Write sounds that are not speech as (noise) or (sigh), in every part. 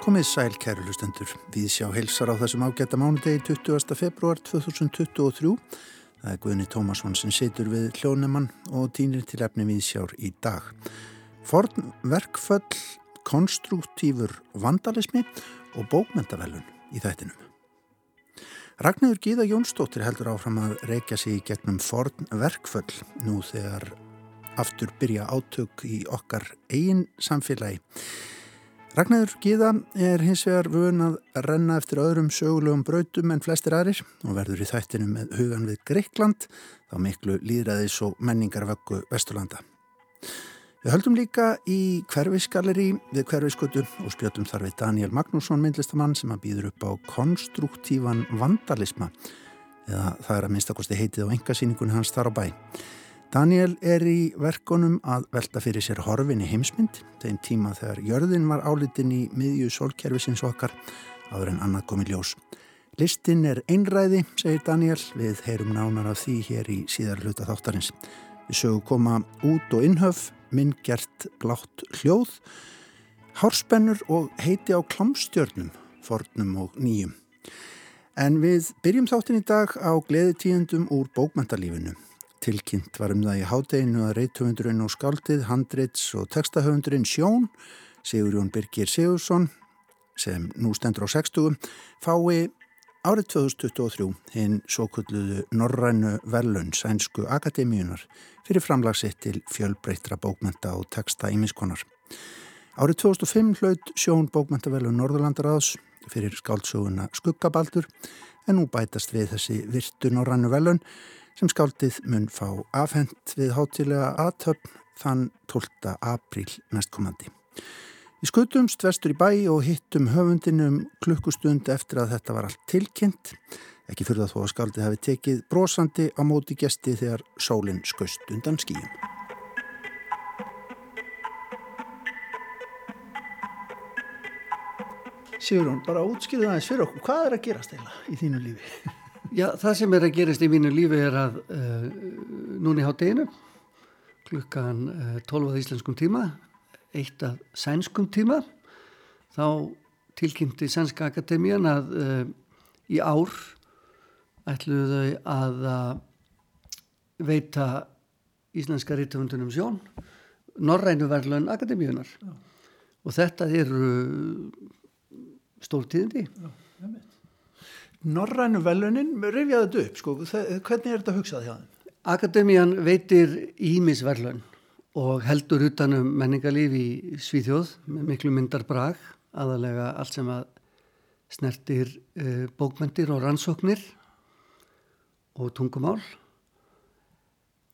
Komið sæl kæru hlustendur. Við sjá heilsar á þessum ágæta mánudegi 20. februar 2023. Það er Guðni Tómasson sem situr við hljónumann og týnir til efni við sjár í dag. Forn verkföll, konstruktívur vandalismi og bókmentavelun í þættinum. Ragnarður Gíða Jónsdóttir heldur áfram að reykja sig í gegnum forn verkföll nú þegar aftur byrja átök í okkar eigin samfélagi. Ragnarður Gíða er hins vegar vun að renna eftir öðrum sögulegum brautum en flestir aðrir og verður í þættinu með hugan við Greikland þá miklu líðræðis og menningarvöggu Vesturlanda. Við höldum líka í hverfisgalleri við hverfiskutu og spjöldum þar við Daniel Magnússon myndlistamann sem að býður upp á konstruktívan vandalisma eða það er að minnstakosti heitið á engasýningunni hans þar á bæ. Daniel er í verkonum að velta fyrir sér horfin í heimsmynd þeim tíma þegar jörðin var álitin í miðju sólkerfisins okkar áður en annað komi ljós. Listin er einræði, segir Daniel, við heyrum nánar af því hér í síðar hluta þáttarins. Við sögum koma út og innhöf, minn gert blátt hljóð, hárspennur og heiti á klámstjörnum, fornum og nýjum. En við byrjum þáttin í dag á gleðitíðendum úr bókmentalífinu. Tilkynnt var um það í hádeginu að reythöfundurinn og skaldið, handreits og textahöfundurinn Sjón, Sigurjón Birgir Sigursson, sem nú stendur á 60, fái árið 2023 hinn svo kulluðu Norrænu Velun Sænsku Akademíunar fyrir framlagsitt til fjölbreytra bókmenta og texta ímiskonar. Árið 2005 hlaut Sjón bókmentavelun Norðurlandaraðs fyrir skáldsöguna Skuggabaldur en nú bætast við þessi virtu Norrænu Velun sem skáldið mun fá afhengt við hátilega aðtöfn þann 12. apríl næstkomandi. Við skutumst vestur í bæ og hittum höfundinum klukkustund eftir að þetta var allt tilkynnt. Ekki fyrir það þó að skáldið hafi tekið brosandi á móti gesti þegar sólinn skust undan skíum. Sigurún, bara útskýrðu aðeins fyrir okkur, hvað er að gerast eila í þínu lífi? Já, það sem er að gerast í mínu lífi er að uh, núni á deginu, klukkan uh, eh, 12. íslenskum tíma, eitt af sænskum tíma, þá tilkynnti Sænska Akademían að uh, í ár ætluðu þau að veita íslenska rítumundunum sjón Norrænu verðlun Akademíunar og þetta eru stórtíðindi. Já, veit. Norrænu velunin, rifjaðu þetta upp sko, hvernig er þetta hugsað hjá þeim? Akademían veitir ímisverlun og heldur utanum menningarlíf í Svíþjóð með miklu myndar brag, aðalega allt sem að snertir uh, bókmentir og rannsóknir og tungumál.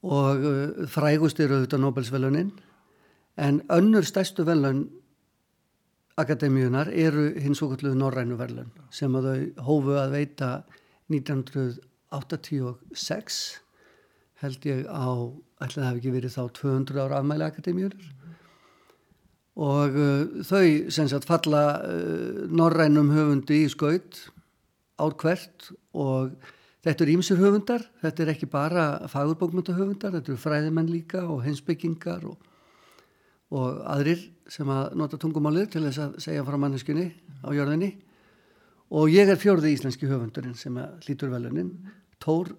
Og uh, frægust eru auðvitað Nobelsvelunin en önnur stærstu velun akademíunar eru hins okkurluðu norrænu verðlun sem að þau hófu að veita 1986 held ég á, ætlaði það ekki verið þá 200 ára afmæli akademíunar og uh, þau sem sagt falla uh, norrænum höfundi í skaut ár hvert og þetta eru ímsir höfundar, þetta er ekki bara fagurbókmyndahöfundar, þetta eru fræðimenn líka og hensbyggingar og og aðrir sem að nota tungumálið til þess að segja frá manneskunni á jörðinni. Og ég er fjörði íslenski höfundurinn sem hlítur velunin Tór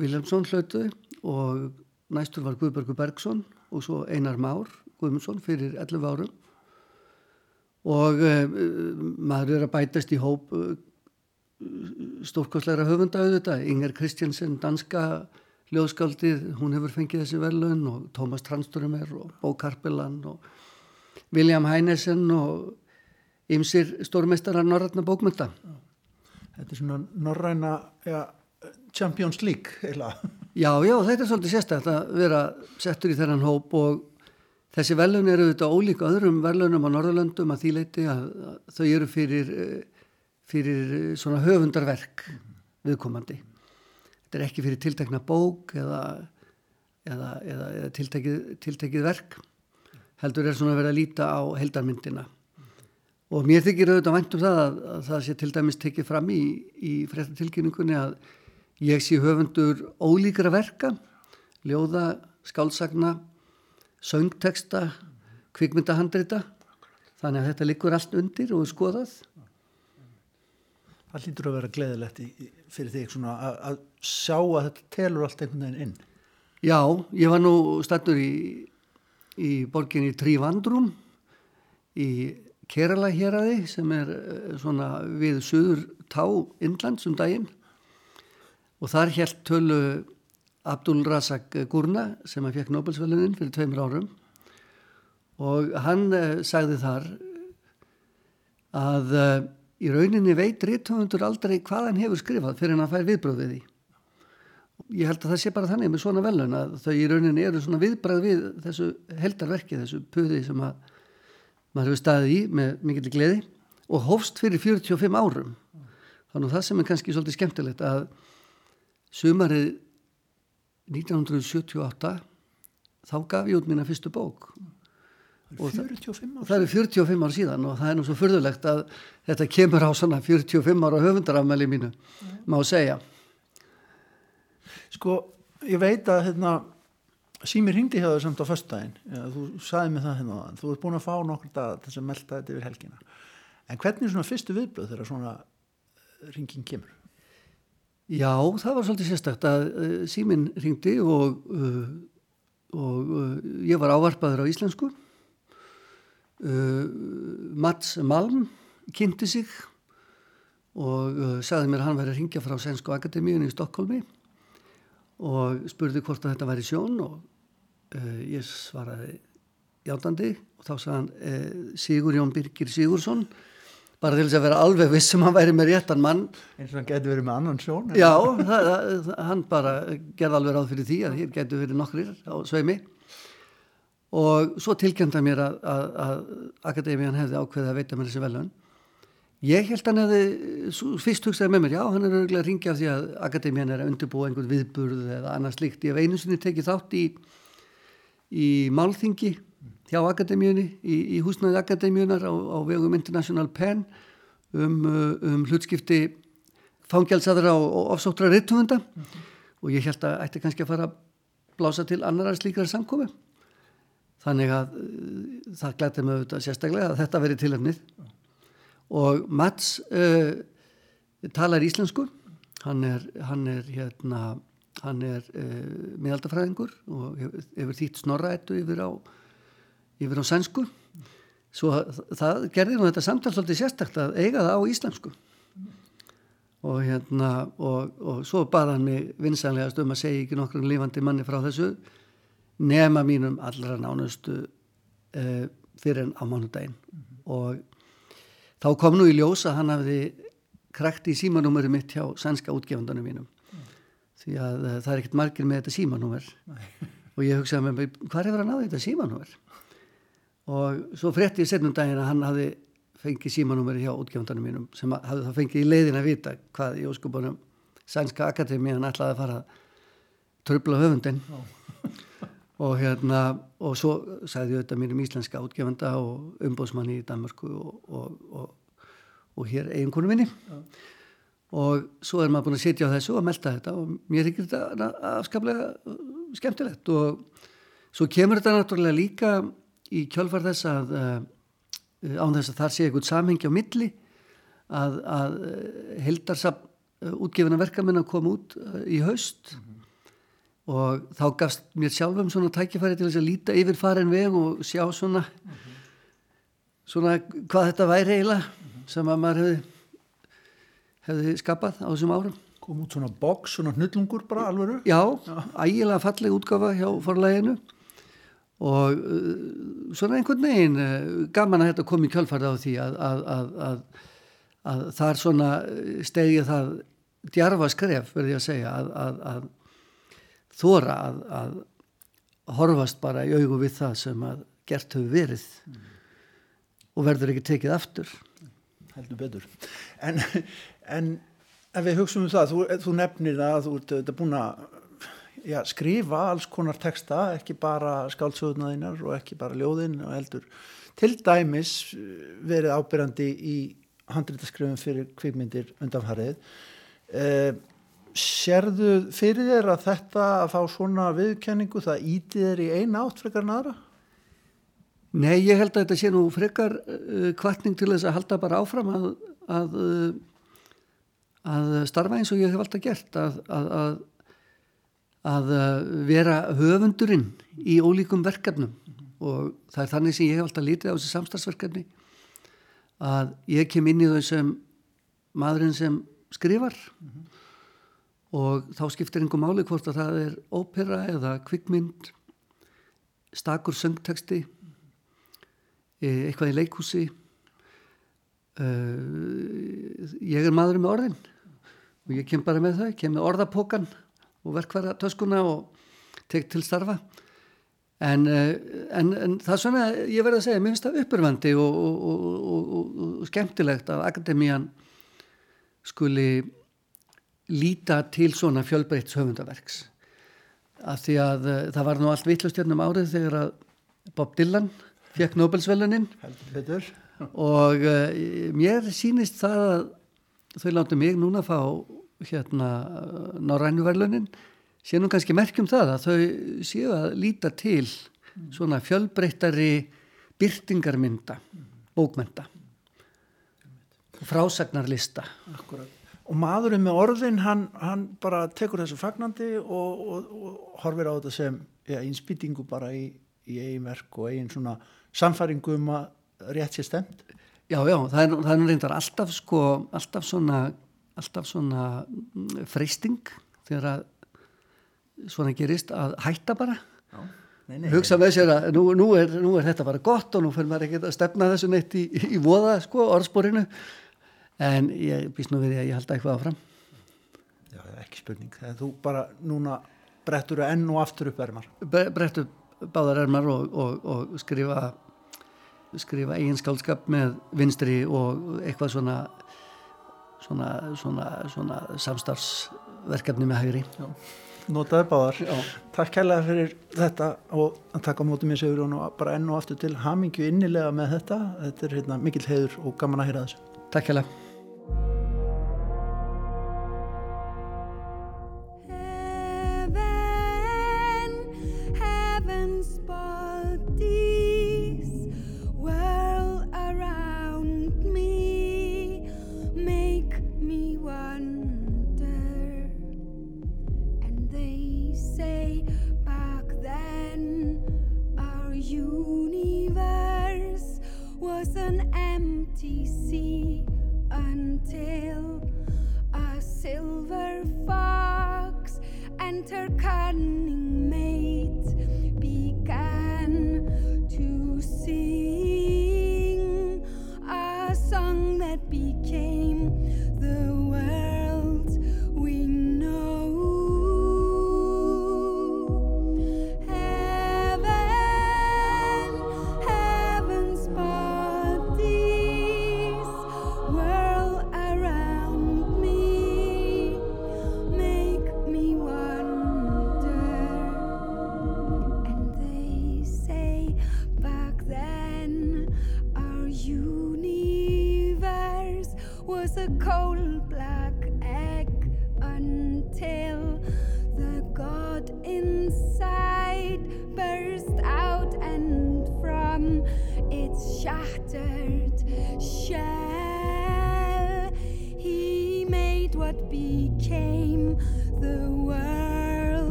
Viljámsson hlautu og næstur var Guðbergur Bergson og svo Einar Már Guðmundsson fyrir 11 árum. Og uh, maður er að bætast í hóp uh, stórkostleira höfunda auðvitað, Inger Kristjansen danska ljóðskaldið, hún hefur fengið þessi velun og Tómas Tranströmer og Bó Karpelan og William Heinesen og ymsir stórmestarar norræna bókmynda. Þetta er svona norræna ja, Champions League heila. (laughs) Já, já, þetta er svolítið sérstaklega að vera settur í þennan hóp og þessi velun eru auðvitað ólíka öðrum velunum á Norðurlöndum að því leiti að, þau eru fyrir, eh, fyrir svona höfundarverk viðkomandi þetta er ekki fyrir tiltekna bók eða, eða, eða, eða tiltekið, tiltekið verk heldur er svona að vera að líta á heldarmyndina og mér þykir auðvitað væntum það að, að það sé til dæmis tekið fram í, í fréttatilkynningunni að ég sé höfundur ólíkra verka ljóða, skálsagna söngteksta, kvikmyndahandrita. Þannig að þetta liggur allt undir og skoðað Það lítur að vera gleðilegt fyrir þig svona að, að sjá að þetta telur allt einhvern veginn inn. Já, ég var nú stættur í, í borginni Trívandrum í Kerala héræði sem er eh, svona við söður tá Indlands um daginn. Og þar helt tölu Abdul Razak Gurna sem að fekk Nobelsvölunin fyrir tveimur árum. Og hann uh, sagði þar að uh, í rauninni veit rítumundur aldrei hvað hann hefur skrifað fyrir hann að færa viðbröð við því. Ég held að það sé bara þannig með svona velun að þau í rauninni eru svona viðbröð við þessu heldarverki, þessu puði sem að maður hefur staðið í með mikill gleði og hófst fyrir 45 árum. Þannig að það sem er kannski svolítið skemmtilegt að sumarið 1978 þá gaf ég út mína fyrstu bók og það, það er 45 ár síðan og það er nú svo fyrðulegt að þetta kemur á svona 45 ára höfundarafmæli mínu mm. má segja Sko, ég veit að hérna, símir hindi hjá þau samt á föstudaginn, þú saði mig það hérna þú ert búin að fá nokkur dag þess að melda þetta yfir helgina, en hvernig er svona fyrstu viðblöð þegar svona ringin kemur? Já, það var svolítið sérstakt að uh, síminn ringdi og, uh, og uh, ég var ávarpaður á íslensku. Mats Malm kynnti sig og sagði mér að hann væri að ringja frá Sænsko Akademíun í Stokkólmi og spurði hvort að þetta væri sjón og ég svaraði játandi og þá sagði hann Sigur Jón Birgir Sigursson bara til þess að vera alveg viss sem um hann væri með réttan mann. Eins og hann getur verið með annan sjón já, það, það, hann bara gerði alveg ráð fyrir því að hér getur verið nokkrir á sveimi og svo tilkjönda mér að, að, að Akademían hefði ákveðið að veita mér þessi velun ég held að hann hefði fyrst hugsaði með mér, já hann er örgulega að ringja af því að Akademían er að undirbúa einhvern viðburð eða annað slíkt, ég hef einu sinni tekið þátt í í málþingi hjá Akademíunni í, í húsnaði Akademíunar á, á vegum International Pen um, uh, um hlutskipti fangjálsaðra og, og ofsóttra rittumunda mm -hmm. og ég held að ætti kannski að fara að blása til annarar slíkar samkomi þannig að uh, það glæti mig auðvitað sérstaklega að þetta veri tilhefnið mm. og Mats uh, talar íslensku. Hann er, hann er hérna hann er uh, miðaldafræðingur og hefur, þýtt snorraættu yfir á yfir á sænsku. Svo það gerði nú þetta samtal svolítið sérstakt að eiga það á íslensku. Og hérna og, og svo baða hann mig vinsanlegast um að segja ekki nokkur lífandi manni frá þessu nema mínum allra nánustu uh, fyrir en á mánudaginn. Mm -hmm. og þá kom nú í ljós að hann hafði krækt í símanúmeri mitt hjá sænska útgefandunum mínum. Mm. því að uh, það er ekkert margir með þetta símanúmer. (laughs) Og ég hugsaði með mig hvað er verið að náða þetta símanúmer? Og svo frétti ég setnum daginn að hann hafi fengið símanúmeri hjá útgjöfndanum mínum sem hafði það fengið í leiðin að vita hvað í óskupunum Sænska Akademi hann ætlaði að fara tröfla höfundin og (laughs) hérna og svo sagði ég auðvitað mér um íslenska útgjöfnda og umbóðsmanni í Danmarku og, og, og, og hér eiginkonu minni Já. og svo er maður búin að setja á þessu og melda þetta og mér þykir þetta afskaplega skemmtilegt og svo kemur þetta náttúrulega líka í kjölfar þess að uh, án þess að þar sé eitthvað samhengi á milli að, að eh, heldarsap uh, útgefina verkamenn að koma út uh, í haust mm -hmm. Og þá gafst mér sjálfum svona tækifæri til þess að líta yfir farin veg og sjá svona mm -hmm. svona hvað þetta væri eiginlega mm -hmm. sem að maður hefði hefði skapað á þessum árum kom út svona boks, svona hnullungur bara alveg já, já. ægilega falleg útgafa hjá forlæginu og uh, svona einhvern veginn uh, gaman að þetta komi í kjálfarið á því að, að, að, að þar svona uh, stegið það djarfa skref verði að segja að þóra að horfast bara í augu við það sem að gert hefur verið mm. og verður ekki tekið aftur heldur betur en, en ef við hugsaum um það þú, þú nefnir að þú ert búin að já, skrifa alls konar texta, ekki bara skáldsögurnaðinnar og ekki bara ljóðinn og heldur til dæmis eh, verið ábyrjandi í handrítaskrifum fyrir kvikmyndir undanfarið. Eh, sérðu fyrir þér að þetta að fá svona viðkenningu það íti þér í eina átt frekar en aðra? Nei, ég held að þetta sé nú frekar uh, kvartning til þess að halda bara áfram að, að, uh, að starfa eins og ég hef alltaf gert að, að, að uh, vera höfundurinn í ólíkum verkefnum og það er þannig sem ég hef alltaf lítið á þessi samstagsverkefni að ég kem inn í þau sem maðurinn sem skrifar mm -hmm. Og þá skiptir einhver máli hvort að það er ópera eða kvikmynd stakur söngteksti Eh, eitthvað í leikhúsi. Uh, ég er maður með orðin og ég kem bara með það, kem með orðapokan og verkværa töskuna og tek til starfa. En, uh, en, en það er svona ég verði að segja, mér finnst það uppurvandi og, og, og, og skemmtilegt að akademían skuli líta til svona fjölbreytt höfundaverks af því að uh, það var nú allt vittlustjörnum árið þegar að Bob Dylan fekk Nobelsvelunin og uh, mér sínist það að þau láttu mig núna fá hérna Norrænuverlunin sé nú kannski merkjum það að þau séu að líta til svona fjölbreyttari byrtingarmynda bókmynda frásagnarlista. Akkurat og maðurinn með orðin hann, hann bara tekur þessu fagnandi og, og, og horfir á þetta sem ja, einspýtingu bara í, í eigin verk og eigin svona samfæringu um að rétt sé stemt? Já, já, það er, það er reyndar alltaf sko, alltaf svona, alltaf svona mm, freysting þegar að svona gerist að hætta bara. Já, nei, nei, hugsa með sér að nú, nú, er, nú er þetta bara gott og nú fyrir maður ekki að stefna þessu neitt í, í voða sko, orðsporinu en ég býst nú við því að ég halda eitthvað áfram. Já, ekki spurning, þegar þú bara núna brettur enn og aftur upp ermar? Brettur báðar ermar og, og, og skrifa skrifa eiginskálskap með vinstri og eitthvað svona svona, svona, svona samstarfsverkefni með hægri. Já. Notaði báðar. Já. Takk kærlega fyrir þetta og takk á mótið mér segur og bara enn og aftur til hamingju innilega með þetta. Þetta er hérna, mikil heiður og gaman að heyra þessu. Takk kærlega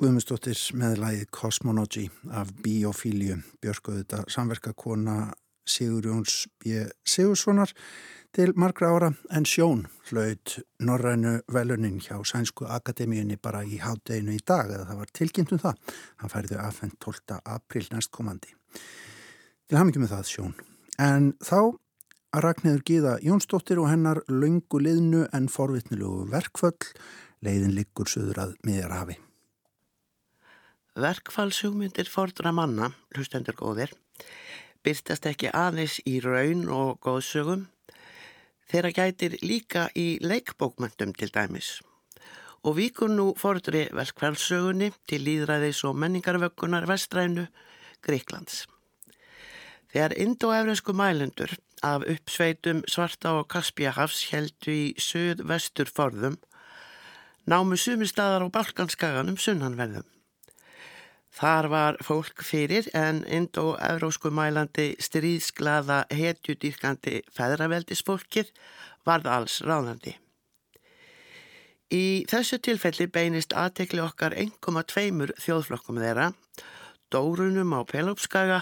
Björk Guðmundsdóttir með lægið Cosmonology af Biofíliu, Björk auðvitað samverkakona Sigur Jóns B. Sigurssonar til margra ára en sjón hlaut Norrænu velunin hjá Sænsku Akademíunni bara í hátteginu í dag eða það var tilkynnt um það. Hann færði aðfenn 12. april næstkomandi. Til ekki með það sjón. En þá að Ragnæður Gíða Jónsdóttir og hennar laungu liðnu en forvitnilugu verkföll leiðin liggur söður að miðjarhafi. Verkfallsjúmyndir fordra manna, hlustendur góðir, byrtast ekki aðeins í raun og góðsögum, þeirra gætir líka í leikbókmöndum til dæmis. Og víkur nú fordri verkfallsögunni til líðræðis og menningarvöggunar vestrænu Greiklands. Þegar indo-efrinsku mælendur af uppsveitum Svarta og Kaspíahafs heldu í söð-vestur forðum námu sumi staðar á Balkanskaganum sunnanverðum. Þar var fólk fyrir en indo-evrósku mælandi stríðsglaða hetjudýrkandi feðraveldisfólkið varð alls ráðandi. Í þessu tilfelli beinist aðtekli okkar 1,2 þjóðflokkum þeirra, dórunum á Pelópskaga,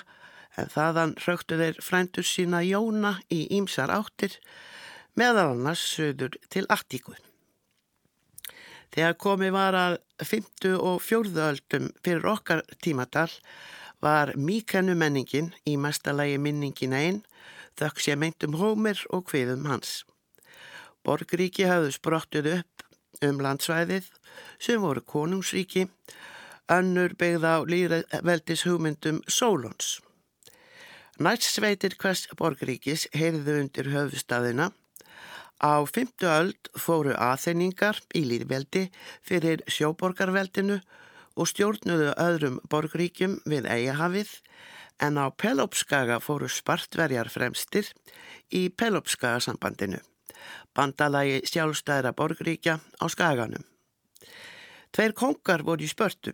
en þaðan hröktu þeir frændur sína Jóna í ímsar áttir, meðal annars söður til Attíkuð. Þegar komið var að 50 og 4. öldum fyrir okkar tímatal var míkanu menningin í mestalagi minningin einn þökk sé meintum hómir og hviðum hans. Borgríki hafðu sprottuð upp um landsvæðið sem voru konungsríki, önnur byggð á líðveldis hugmyndum Sólons. Nætsveitir hvers borgríkis heyrðu undir höfustafina Á fymtu öld fóru aðþeiningar í líðveldi fyrir sjóborgarveldinu og stjórnuðu öðrum borgríkjum við eigahafið en á Pelopskaga fóru spartverjar fremstir í Pelopskaga sambandinu, bandalagi sjálfstæðra borgríkja á skaganum. Tveir kongar voru í spörtu,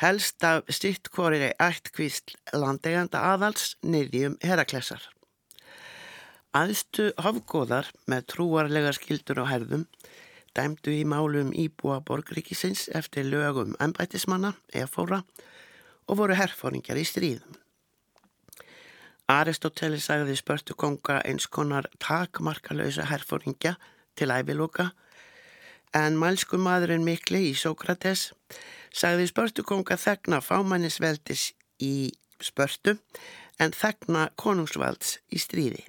helst af stitt hvori eitt kvísl landeganda aðals nýðjum heraklessar. Aðstu hafgóðar með trúarlega skildur á herðum dæmdu í málum íbúa borgríkisins eftir lögum ennbættismanna, efóra og voru herfóringjar í stríðum. Aristoteles sagði spörtu konga eins konar takmarkalösa herfóringja til æviloka en mælsku maðurinn mikli í Sókrates sagði spörtu konga þegna fámannisveldis í spörtu en þegna konungsvalds í stríði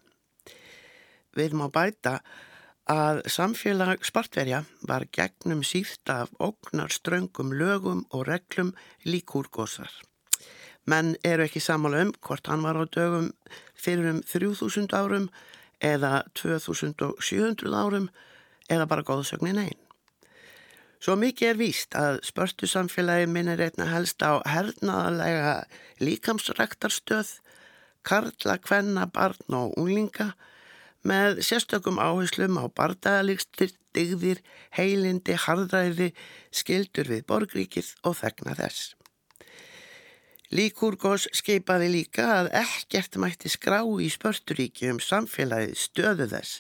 við má bæta að samfélag spartverja var gegnum síft af ógnar ströngum lögum og reglum líkúrgósar. Menn eru ekki samála um hvort hann var á dögum fyrir um 3000 árum eða 2700 árum eða bara góðsögnin einn. Svo mikið er víst að spörtu samfélagi minnir einna helst á hernaðalega líkamsrektarstöð, karla, kvenna, barn og unglinga með sérstökum áherslum á bardagalík digðir, heilindi, harðræði, skildur við borgríkið og þegna þess. Líkurgós skeipaði líka að ekkert mætti skrá í spörturíki um samfélagið stöðu þess,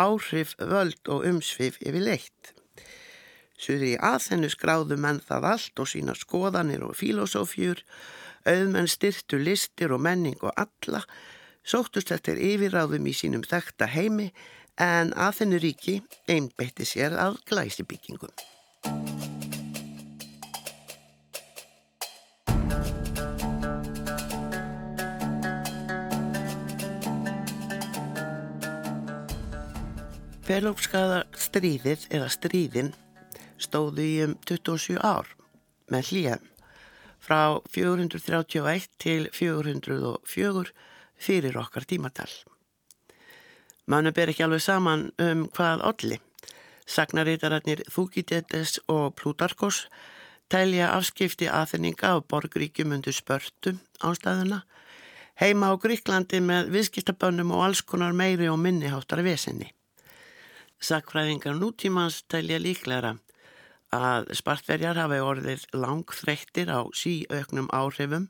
áhrif, völd og umsvið yfir leitt. Suður í aðhennu skráðu menn það allt og sína skoðanir og filosófjur, auðmenn styrtu listir og menning og alla, sóttust eftir yfirráðum í sínum þekta heimi en aðhennu ríki einbeitti sér að glæsibyggingum. Pelópskaða stríðið eða stríðin stóðu í um 27 ár með hlýjum frá 431 til 404 fyrir okkar tímatal. Mannu ber ekki alveg saman um hvað olli. Sagnarítararnir Þúkitetes og Plutarkos telja afskipti aðfinninga af borgríkjum undir spörtum ástæðuna, heima á Gríklandi með viðskiptabönnum og alls konar meiri og minniháttar vesenni. Sakfræðingar nútímans telja líklæra að spartverjar hafi orðið langþreyttir á síauknum áhrifum,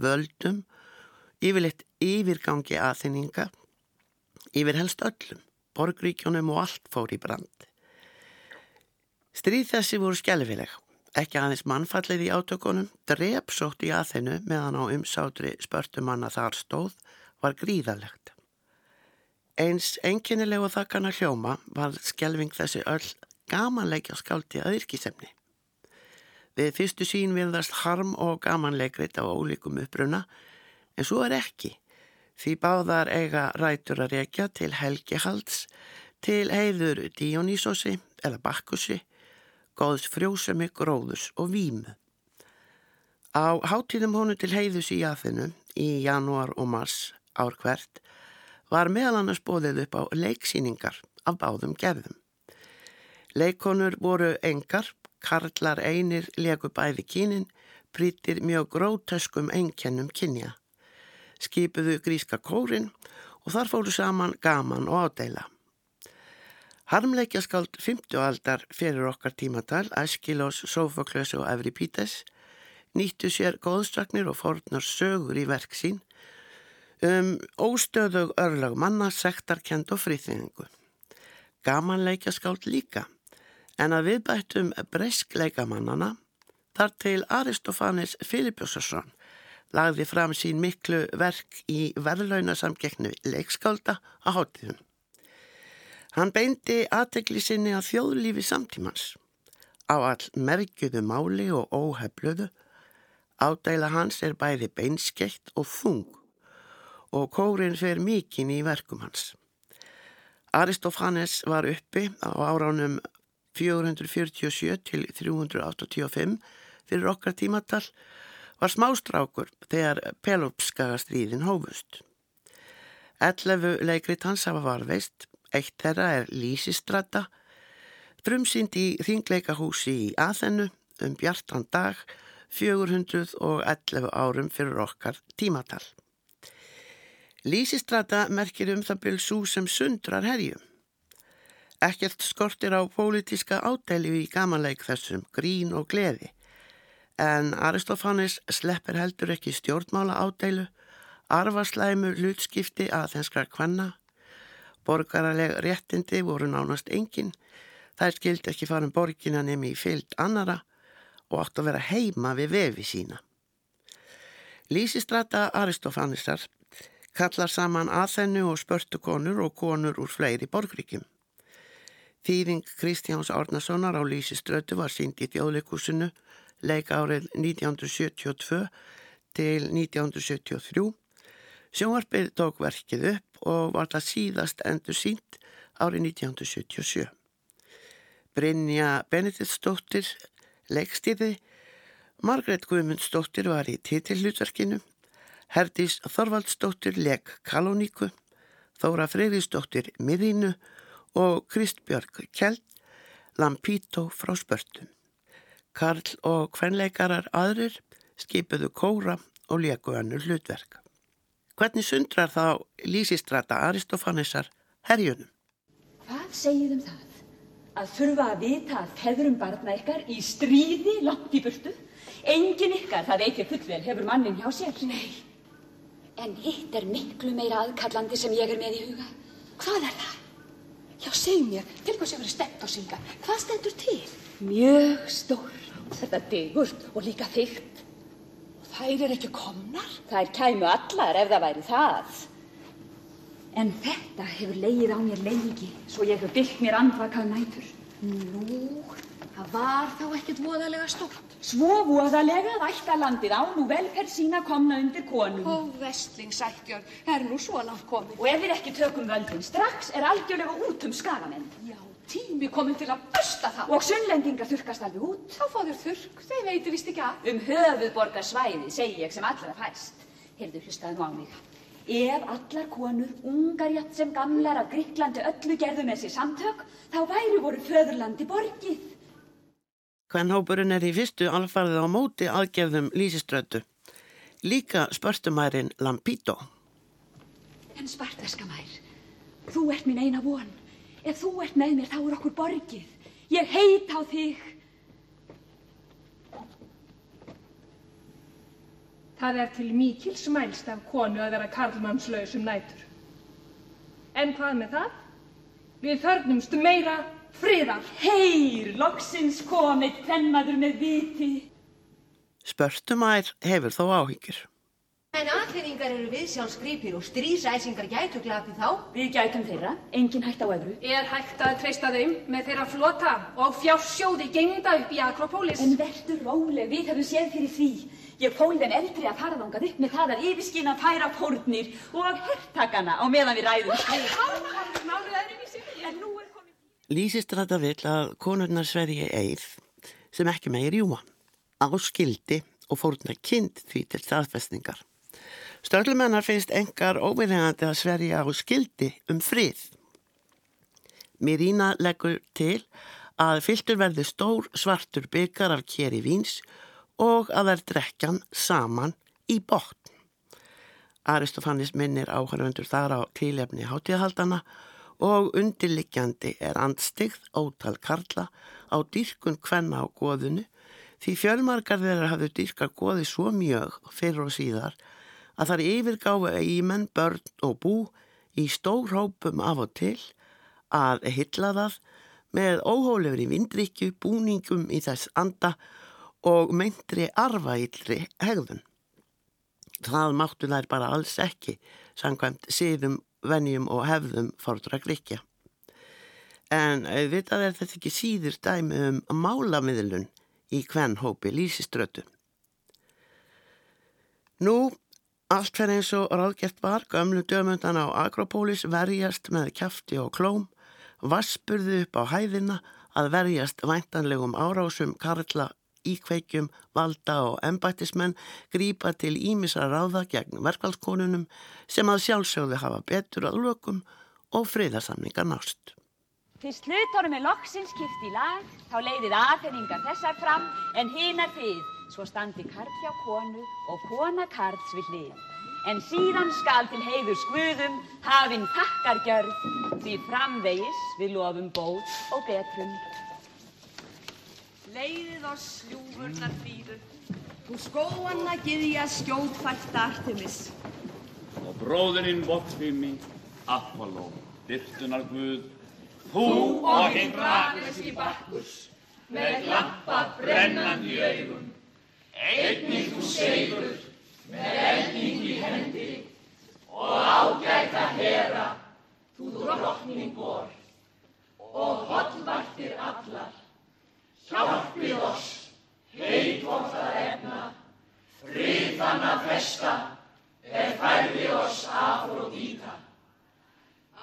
völdum, yfirleitt yfirgangi aðþynninga, yfir helst öllum, borgríkjónum og allt fór í brand. Stríð þessi voru skjálfileg, ekki aðeins mannfallið í átökunum, drepsótt í aðþinu meðan á umsátri spörtumanna þar stóð var gríðalegt. Eins enginilegu þakkana hljóma var skjálfing þessi öll gamanleikja skáldi að yrkisemni. Við fyrstu sín virðast harm og gamanleikrit á ólíkum uppruna en svo er ekki því báðar eiga rætur að rekja til helgihalds, til heiður Dionýsosi eða Bakkusi, góðs frjósemi, gróðus og vímu. Á hátíðum honu til heiðus í Jafinu í janúar og mars ár hvert var meðal annars bóðið upp á leiksýningar af báðum gerðum. Leikonur voru engar, karlar einir leku bæði kínin, prítir mjög grótöskum einkennum kynja. Skipuðu gríska kórin og þar fóru saman gaman og ádæla. Harmleikjaskáld 50 aldar fyrir okkar tímatal, Æskilós, Sófoklös og Evripítes, nýttu sér góðstragnir og fornar sögur í verk sín um óstöðug örlag manna, sektarkend og friðfinningu. Gamanleikjaskáld líka en að viðbættum breyskleikamannana þar til Aristofanis Filipjósarsson lagði fram sín miklu verk í verðlaunasamgeknu leikskálda á hátíðum. Hann beindi aðtegli sinni að þjóðlífi samtímans á all merkjuðu máli og óhefluðu. Ádæla hans er bæði beinskeitt og þung og kórin fer mikinn í verkum hans. Aristofanes var uppi á áránum 447 til 385 fyrir okkar tímatal var smástrákur þegar Pelopskaga stríðin hófust. Ellefu leikrit hans hafa varveist, eitt þeirra er Lísistrata, frumsýnd í þingleikahúsi í Aþennu um bjartan dag 411 árum fyrir okkar tímatal. Lísistrata merkir um það byrj svo sem sundrar herjum. Ekkert skortir á pólitíska ádæli í gamanleik þessum grín og gleði en Aristofanes sleppir heldur ekki stjórnmála ádælu, arfarslæmu hlutskipti að þenskra kvanna, borgaraleg réttindi voru nánast engin, þær skildi ekki fara um borgina nemi í fyllt annara og átt að vera heima við vefi sína. Lísistrata Aristofanesar kallar saman aðhennu og spörtu konur og konur úr fleiri borgríkjum. Þýðing Kristjáns Árnasonar á Lýsiströtu var sínd í þjóðleikusinu leika árið 1972 til 1973. Sjónvarpið tók verkið upp og var það síðast endur sínd árið 1977. Brynja Benediktsdóttir leikstýði, Margret Guðmundsdóttir var í titillutverkinu, Herdís Þorvaldsdóttir leik Kaloníku, Þóra Freyðisdóttir Miðínu og Kristbjörg Kjeld Lampító frá spörtum. Karl og kvenleikarar aðrir skipuðu kóra og leku annur hlutverk. Hvernig sundrar þá Lísistrata Aristofanesar herjunum? Hvað segið um það að þurfa að vita að feðrum barna ykkar í stríði langt í burtu. Engin ykkar, það veit ég fullvel, hefur mannin hjá sér. Nei, en hitt er miklu meira aðkallandi sem ég er með í huga. Hvað er það? Já, seg mér, til hvað sem verið stemt á synga. Hvað stendur til? Mjög stór, þetta digurt og líka þygt. Þær er ekki komnar? Þær kæmu allar ef það væri það. En þetta hefur leið á mér lengi, svo ég hef byggt mér andvakað nætur. Nú, það var þá ekkert voðalega stórt. Svo voðalega að ættalandið á nú velferð sína komna undir konum. Ó, vestlingsættjör, er nú svo langt komið. Og ef við ekki tökum völdin strax, er algjörlega út um skagamenn. Já, tími komin til að busta þá. Og sunnlendinga þurkast alveg út. Þá þér þurk, þeir veitir vist ekki að. Um höfuðborgarsvæði, segi ég sem allra fæst. Heyrðu, hlustaðu nú á mig. Ef allar konur, ungar jætt sem gamlar af Gríklandi öllu gerðu með sér samtök, þá væri voru föðurlandi borgið. Hvernhópurinn er í fyrstu alfarðið á móti aðgerðum Lísiströtu. Líka spörstumærin Lampito. En Spartaskamær, þú ert mín eina von. Ef þú ert með mér þá er okkur borgið. Ég heit á þig. Það er til mikil smælst af konu að vera karlmannslaus um nætur. En hvað með það? Við þörnumst meira friðar. Heyr, loksins komið hvernmaður með viti. Spörstumær hefur þó áhyggjur. En aðfinningar eru viðsjálfsgripir og strísæsingar gætu glapið þá. Við gætum þeirra, engin hægt á öðru. Er hægt að treysta þeim með þeirra flota og fjársjóði gengda upp í Akropolis? En verður róleg, við hefum séð fyrir því. Ég fól þeim eldri að fara þangað upp með það að yfirskinn að færa fórnir og herrtakana á meðan við ræðum. Lísistrata vill að konurnar svergi eið sem ekki meir júma, áskildi og fórna kind því til staðfestningar. Störlumennar finnst engar óviðhengandi að sverja á skildi um frið. Mirína leggur til að fylgtur verði stór svartur byggar af keri víns og að þær drekjan saman í botn. Aristofanis minnir áhörfundur þar á tílefni hátíðahaldana og undirliggjandi er andstigð ótal karla á dýrkun kvenna á goðinu því fjölmarkar þeirra hafðu dýrkar goði svo mjög fyrir og síðar að þar yfirgáfu eigimenn, börn og bú í stór hópum af og til að hylla það með óhólefri vindrykju, búningum í þess anda og meintri arvaillri hegðun. Það máttu þær bara alls ekki, sangkvæmt síðum, venjum og hefðum fordra gríkja. En vitað er þetta ekki síður dæmi um málamiðlun í hvern hópi lísiströtu. Nú, allt fyrir eins og ráðgeft var, gamlu dömundan á Akropólis verjast með kæfti og klóm, vaspurðu upp á hæðina að verjast væntanlegum árásum Karla íkveikjum, valda og embættismenn grípa til ímisra ráða gegn verkvælskonunum sem að sjálfsögðu hafa betur að lokum og friðarsamningar nást. Fyrst hlutórum er loksins kipt í lag, þá leiðið aðhenningar þessar fram en hinar þið, svo standi karl hjá konu og kona karls við hlið. En síðan skal til heiður skvuðum hafinn takkargjörð því framvegis við lofum bót og betrum leiðið oss ljúfurnar fríðu, þú skóanna giðja skjóðfært Artemis. Og bróðurinn Votfimi, Apollo, dyrtunar Guð, þú og hinn rafiski bakkus, með lampa brennandi augum, einnig þú segur, með elding í hendi, og ágæta hera, þú drottning vor, og hollvartir allar, hjálpið oss, heitvort að efna, friðan að festa, er færði oss Afrodíta.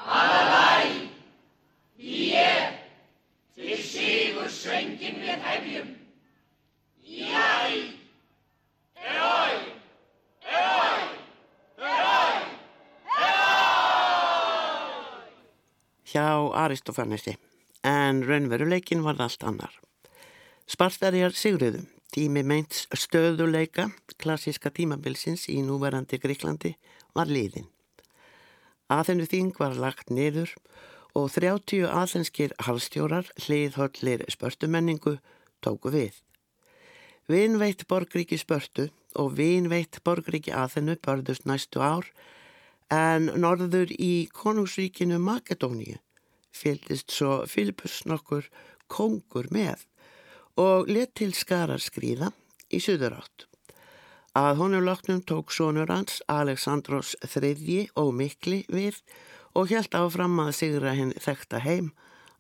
Aðalæ, ég, til sigur svengin við hefjum. Jæ, Hjá Aristofanesi, en raunveruleikin var allt annar. Spartarjar sigruðum, tími meints stöðuleika, klassíska tímabilsins í núverandi Gríklandi, var liðin. Aðennu þing var lagt niður og 30 aðlenskir halstjórar hliðhóllir spörtumenningu tóku við. Vinveitt borgríki spörtu og vinveitt borgríki aðhennu börðust næstu ár en norður í konungsríkinu Makedóníu fylgist svo Filipus nokkur kongur með og let til skarar skrýða í suðurátt. Að honum loknum tók sonur hans Aleksandros þriðji og mikli við og helt áfram að sigra henn þekta heim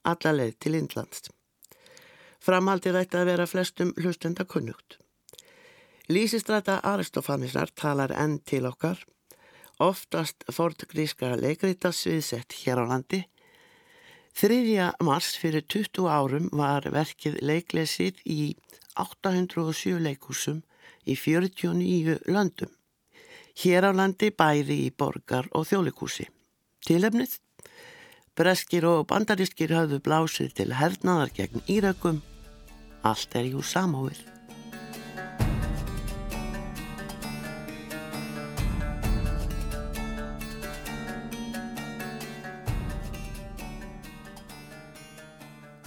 alla leið til Indlands. Framhaldið ætti að vera flestum hlustenda kunnugt. Lísistrata Aristofanisar talar enn til okkar, oftast fortgríska leikrita sviðsett hér á landi. 3. mars fyrir 20 árum var verkið leiklesið í 807 leikúsum í 49 löndum. Hér á landi bæði í borgar og þjólikúsi. Tilefnið? Breskir og bandarískir hafðu blásið til hernaðar gegn Írakum. Allt er jú samóið.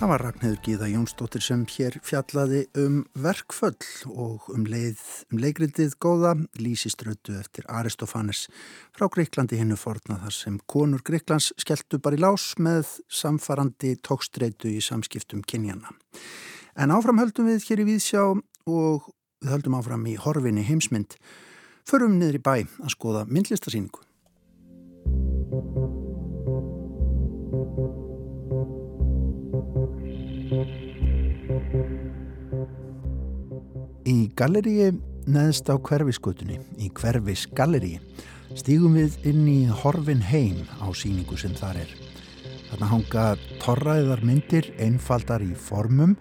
Það var Ragnhildur Gíða Jónsdóttir sem hér fjallaði um verkföll og um, leið, um leikrindið góða lísiströtu eftir Aristofanes frá Greiklandi hinnu forna þar sem konur Greiklands skelltu bara í lás með samfarandi tókstreitu í samskiptum kynjana. En áfram höldum við hér í Víðsjá og við höldum áfram í horfinni heimsmynd. Förum niður í bæ að skoða myndlistasýningu. Galleríi neðst á hverfiskutunni, í hverfis galleríi, stígum við inn í Horfin heim á síningu sem þar er. Þarna hanga torraðiðar myndir, einfaldar í formum,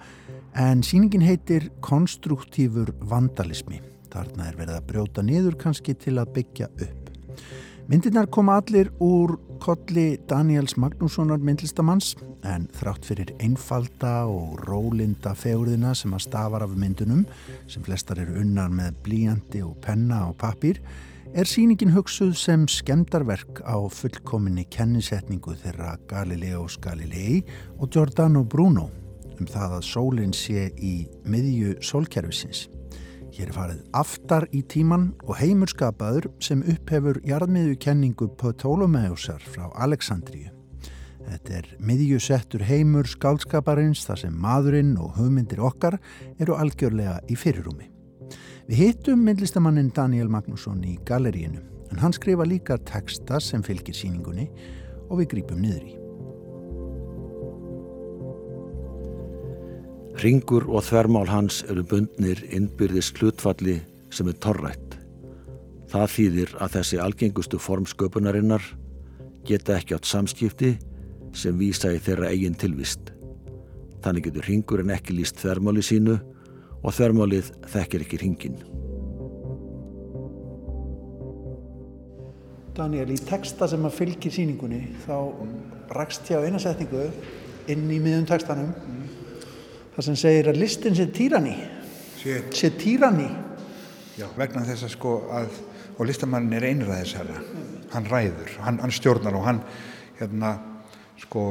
en síningin heitir Konstruktívur vandalismi. Þarna er verið að brjóta niður kannski til að byggja upp. Myndirnar koma allir úr kolli Daniels Magnússonar myndlistamanns en þrátt fyrir einfalda og rólinda fegurðina sem að stafar af myndunum sem flestar eru unnar með blíjandi og penna og pappir er síningin hugsuð sem skemdarverk á fullkominni kennisetningu þeirra Galileos Galilei og Giordano Bruno um það að sólinn sé í miðju sólkerfisins. Hér er farið aftar í tíman og heimurskapaður sem upphefur jarðmiðju kenningu Ptolomeusar frá Aleksandríu. Þetta er miðjusettur heimur skálskaparins þar sem maðurinn og hugmyndir okkar eru algjörlega í fyrirrumi. Við hittum myndlistamannin Daniel Magnússon í galleríinu en hann skrifa líka texta sem fylgir síningunni og við grípum niður í. Ringur og þvermál hans eru bundnir innbyrðis hlutfalli sem er torrætt. Það þýðir að þessi algengustu formsköpunarinnar geta ekki átt samskipti sem vísa í þeirra eigin tilvist. Þannig getur ringurinn ekki líst þvermáli sínu og þvermálið þekkir ekki ringin. Daniel, í texta sem að fylgir síningunni þá rakst hjá einasetningu inn í miðum textanum það sem segir að listin sé týranni sé týranni Já, vegna þess að sko að og listamannin er einræðisherra. Hann ræður, hann, hann stjórnar og hann hérna sko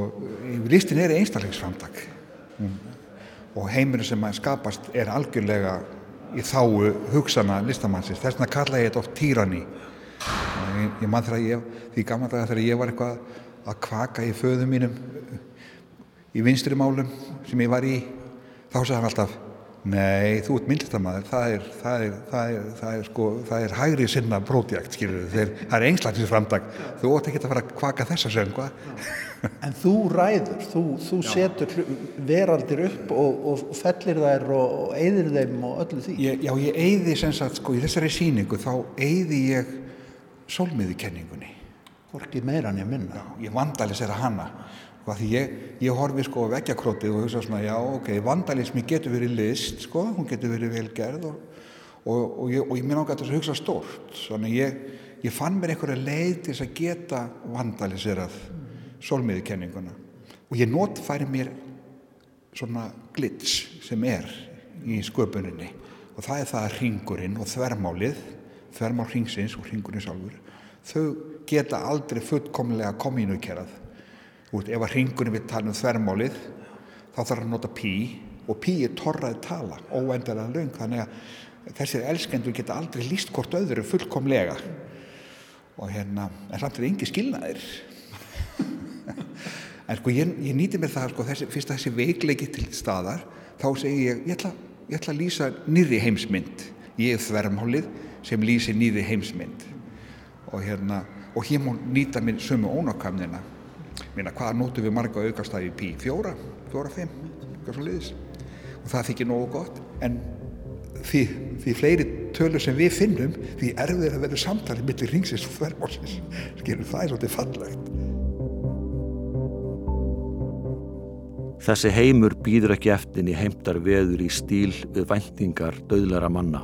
listin er einstakleiksframtak og heimurinn sem skapast er algjörlega í þáu hugsana listamannsins. Þess vegna kalla ég þetta oft týranni ég, ég mann þegar ég því gaman þegar ég var eitthvað að kvaka í föðum mínum í vinstri málum sem ég var í þá sagði hann alltaf Nei, þú ert myndlistamæður, það er, það er, það er, það er, sko, það er hægri sinna prótjakt, skilur þið, það er einslagsins framdag, þú ótt ekki að fara að kvaka þessa hvað? (laughs) En þú ræður, þú, þú setur veraldir upp og, og fellir þær og, og eigðir þeim og öllu því. Ég, já, ég eigði sem sagt, sko, í þessari síningu, þá eigði ég sólmiðukenningunni. Hvorki meira en ég minna. Já, ég vandalisera hana því ég, ég horfi sko vekkjakrótið og hugsa svona já ok, vandalismi getur verið list sko, hún getur verið velgerð og, og, og ég, ég mér ágætt að hugsa stórt, þannig ég, ég fann mér einhverja leið til þess að geta vandaliserað sólmiðikenninguna. Og ég notfæri mér svona glits sem er í sköpuninni. Og það er það að ringurinn og þvermálið, þvermál ringsins og ringurinn sjálfur, þau geta aldrei fullkomlega komínukerað veist, ef að hringurinn við tala um þvermálið þá þarf að nota pí og pí er torraði tala, óendalega löng þannig að þessir elskendur geta aldrei líst hvort öðru fullkomlega. Og hérna en samt er það engi skilnaðir. (laughs) En sko ég, ég nýti mér það sko þessi, fyrst að þessi veikleiki til staðar þá segi ég, ég ætla, ég ætla að lýsa nýri heimsmynd. Ég er þvermálið sem lýsi nýri heimsmynd. Og hérna og hér má nýta minn sömu ónákamnina minna hvaða nótu við marga aukastæði pí, fjóra, fjóra, fimm eitthvað svo liðis og það þykir nógu gott en því, því fleiri tölur sem við finnum því erfið að vera samtalið millir ringsins og þvermálsins skilur það er svolítið fallegt Þessi heimur býður ekki eftin í heimtar veður í stíl við væntingar döðlara manna.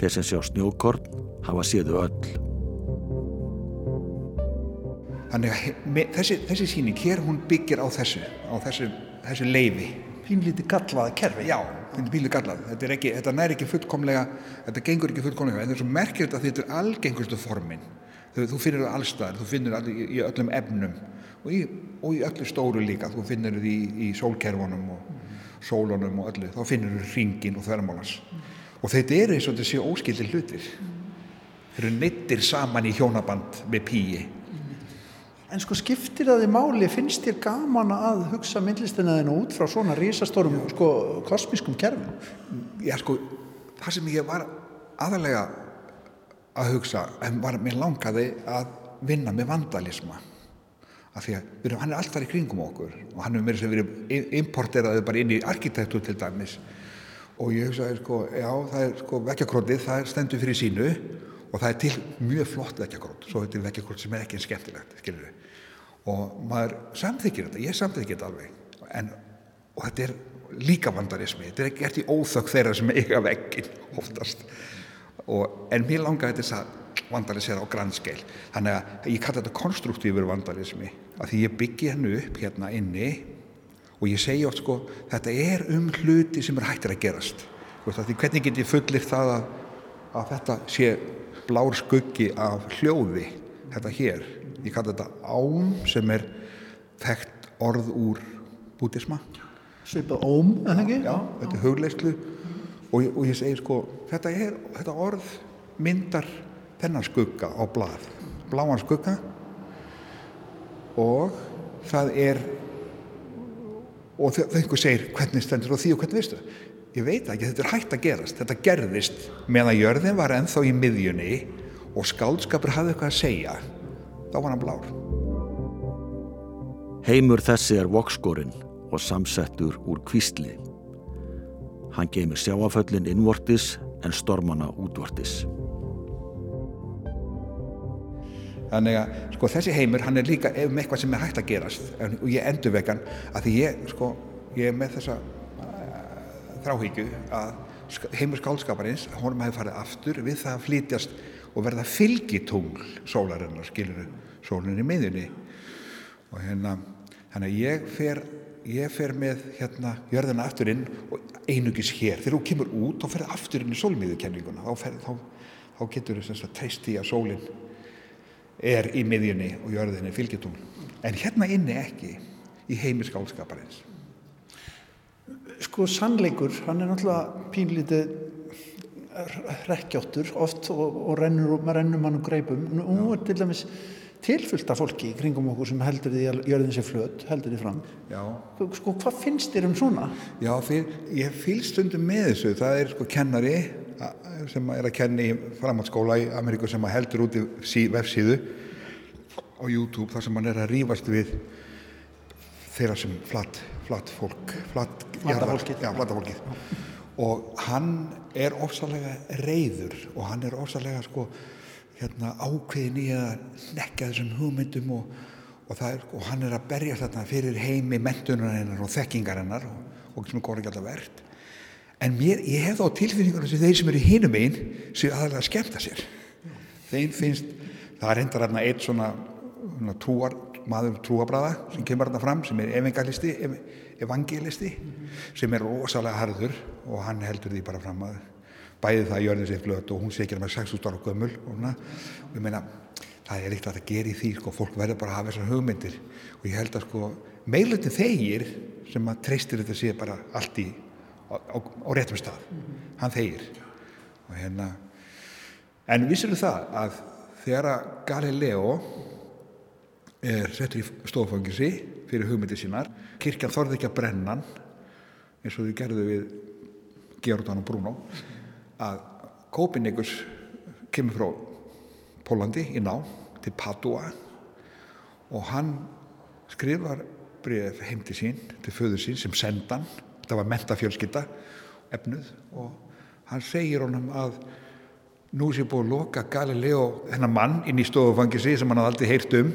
Þeir sem sjá snjókorn hafa séðu öll. Þannig að þessi, þessi síning hér hún byggir á þessu, á þessu, þessu leifi. Pínlíti gallaða kerfi. Já, pínlíti gallaða. Þetta, ekki, þetta nær ekki fullkomlega, þetta gengur ekki fullkomlega. En það er svo merkilegt að þetta er algengustu formin. Þú finnir það allstaðar, þú finnir það í öllum efnum og í, og í öllu stóru líka. Þú finnir það í, í sólkerfunum og sólunum og öllu. Þá finnir það ringin og þverjumálans. Og þetta er eins og þetta séu óskildi hlutir. Þeir eru neittir saman í hjónaband með píi En sko skiptir það í máli, finnst þér gaman að hugsa myndlistina þínu út frá svona risastórum sko, kosmískum kerfin? Já sko, það sem ég var aðalega að hugsa, en var mér langaði að vinna með vandalisma. Af því að við, hann er alltaf í kringum okkur og hann hefur verið importeraðið bara inn í arkitektur til dæmis. Og ég hugsaði sko, já það er sko vekkjakrótið, það stendur fyrir sínu og það er til mjög flott vekkjakrót svo þetta er vekkjakrót sem er ekki skemmtilegt skilur og maður samþykir þetta, ég samþykir þetta alveg. En, og þetta er líka vandarismi þetta er gert í óþökk þeirra sem eiga vekkin oftast. Og, en mér langar þetta að vandalisera á grannskeil þannig að ég kalla þetta konstruktífur vandalismi. Að því ég byggi hennu upp hérna inni. Og ég segja oft sko þetta er um hluti sem er hættir að gerast. Því hvernig get ég fullir það að, að þetta sé blár skuggi af hljóði þetta hér, ég kalla þetta ám sem er þekkt orð úr bútisma Svipað óm, eða ekki? Já, þetta er hugleyslu og, og ég segi sko, þetta, er, þetta orð myndar þennan skugga á blað. Bláan skugga. Og það er og þau einhver segir hvernig stendur og því og hvernig veistu ég veit ekki, þetta er hægt að gerast. Þetta gerðist meðan jörðin var enþá í miðjunni og skáldskapur hafði eitthvað að segja. Þá var hann blár. Heimur þessi er vokskorinn og samsettur úr kvísli. Hann geymir sjáaföllin innvortis en stormana útvortis. Þannig að sko, þessi heimur hann er líka með eitthvað sem er hægt að gerast. Og ég endur vegan að því ég, sko, ég er með þessa þráhyggju að heimur skálskaparins, honum hefði farið aftur við það að flytjast og verða fylgitungl sólarinnar, skilur sólunni í miðjunni. Og hérna, að ég fer ég fer með hérna jörðina aftur inn og einugis hér. Þegar þú kemur út, þá ferði aftur inn í sólmiðukenninguna þá, þá, þá getur þú treyst í að sólinn er í miðjunni og jörðinni fylgitungl. En hérna inni ekki í heimur skálskaparins sko sannleikur, hann er náttúrulega pínlítið rekkjáttur oft og, og rennur, rennur mann og greipum. Nú er til dæmis tilfyllt af fólki í kringum okkur sem heldur því að jörðin sé flöt, heldur því fram. Já. Sko hvað finnst þér um svona? Já, fyr, ég fylgst stundum með þessu. Það er sko kennari sem er að kenni framhaldsskóla í Ameríku sem heldur út í vefsíðu á YouTube þar sem hann er að rýfast við þeirra sem flatt flatt fólk flatt, flattafólkið já, flattafólkið og hann er ofsalega reyður og hann er ofsalega sko hérna ákveðin í að nekka þessum hugmyndum og, og, er, og hann er að berja þarna fyrir heimi mentunarinnar og þekkingarinnar og, og sem er góð ekki alltaf verðt en mér, ég hef þá tilfinningunum sem þeir sem eru hínum einn séu aðalega að skemta sér. Þeim finnst, það er hendar hérna eitt svona, svona trúar maður trúabræða sem kemur þarna fram sem er evangelisti, evangelisti sem er rosalega harður og hann heldur því bara fram að bæði það jörðin sér flöt og hún sé ekki með 6.000 ára gömul og, og ég meina það er eitt að það gera í því sko, fólk verður bara að hafa þessar hugmyndir. Og ég held að sko meilutin þegir sem að treystir þetta sé bara allt í á, á, á réttum stað. Mm -hmm. hann þegir. Og hérna en vissir það að þegar að Galileo er settur í stofangisi fyrir hugmyndir sínar. Kirkjan þorði ekki að brenna hann eins og þau gerðu við Geordan og Bruno að Kópinikus kemur frá Pólandi í ná til Padua og hann skrifar breyð heim til sín, til föður sín sem sendan, þetta var mentafjölskylda efnuð og hann segir honum að nú sé búið að loka Galileo hennar mann inn í stofufangisi sem hann hafði aldrei heyrt um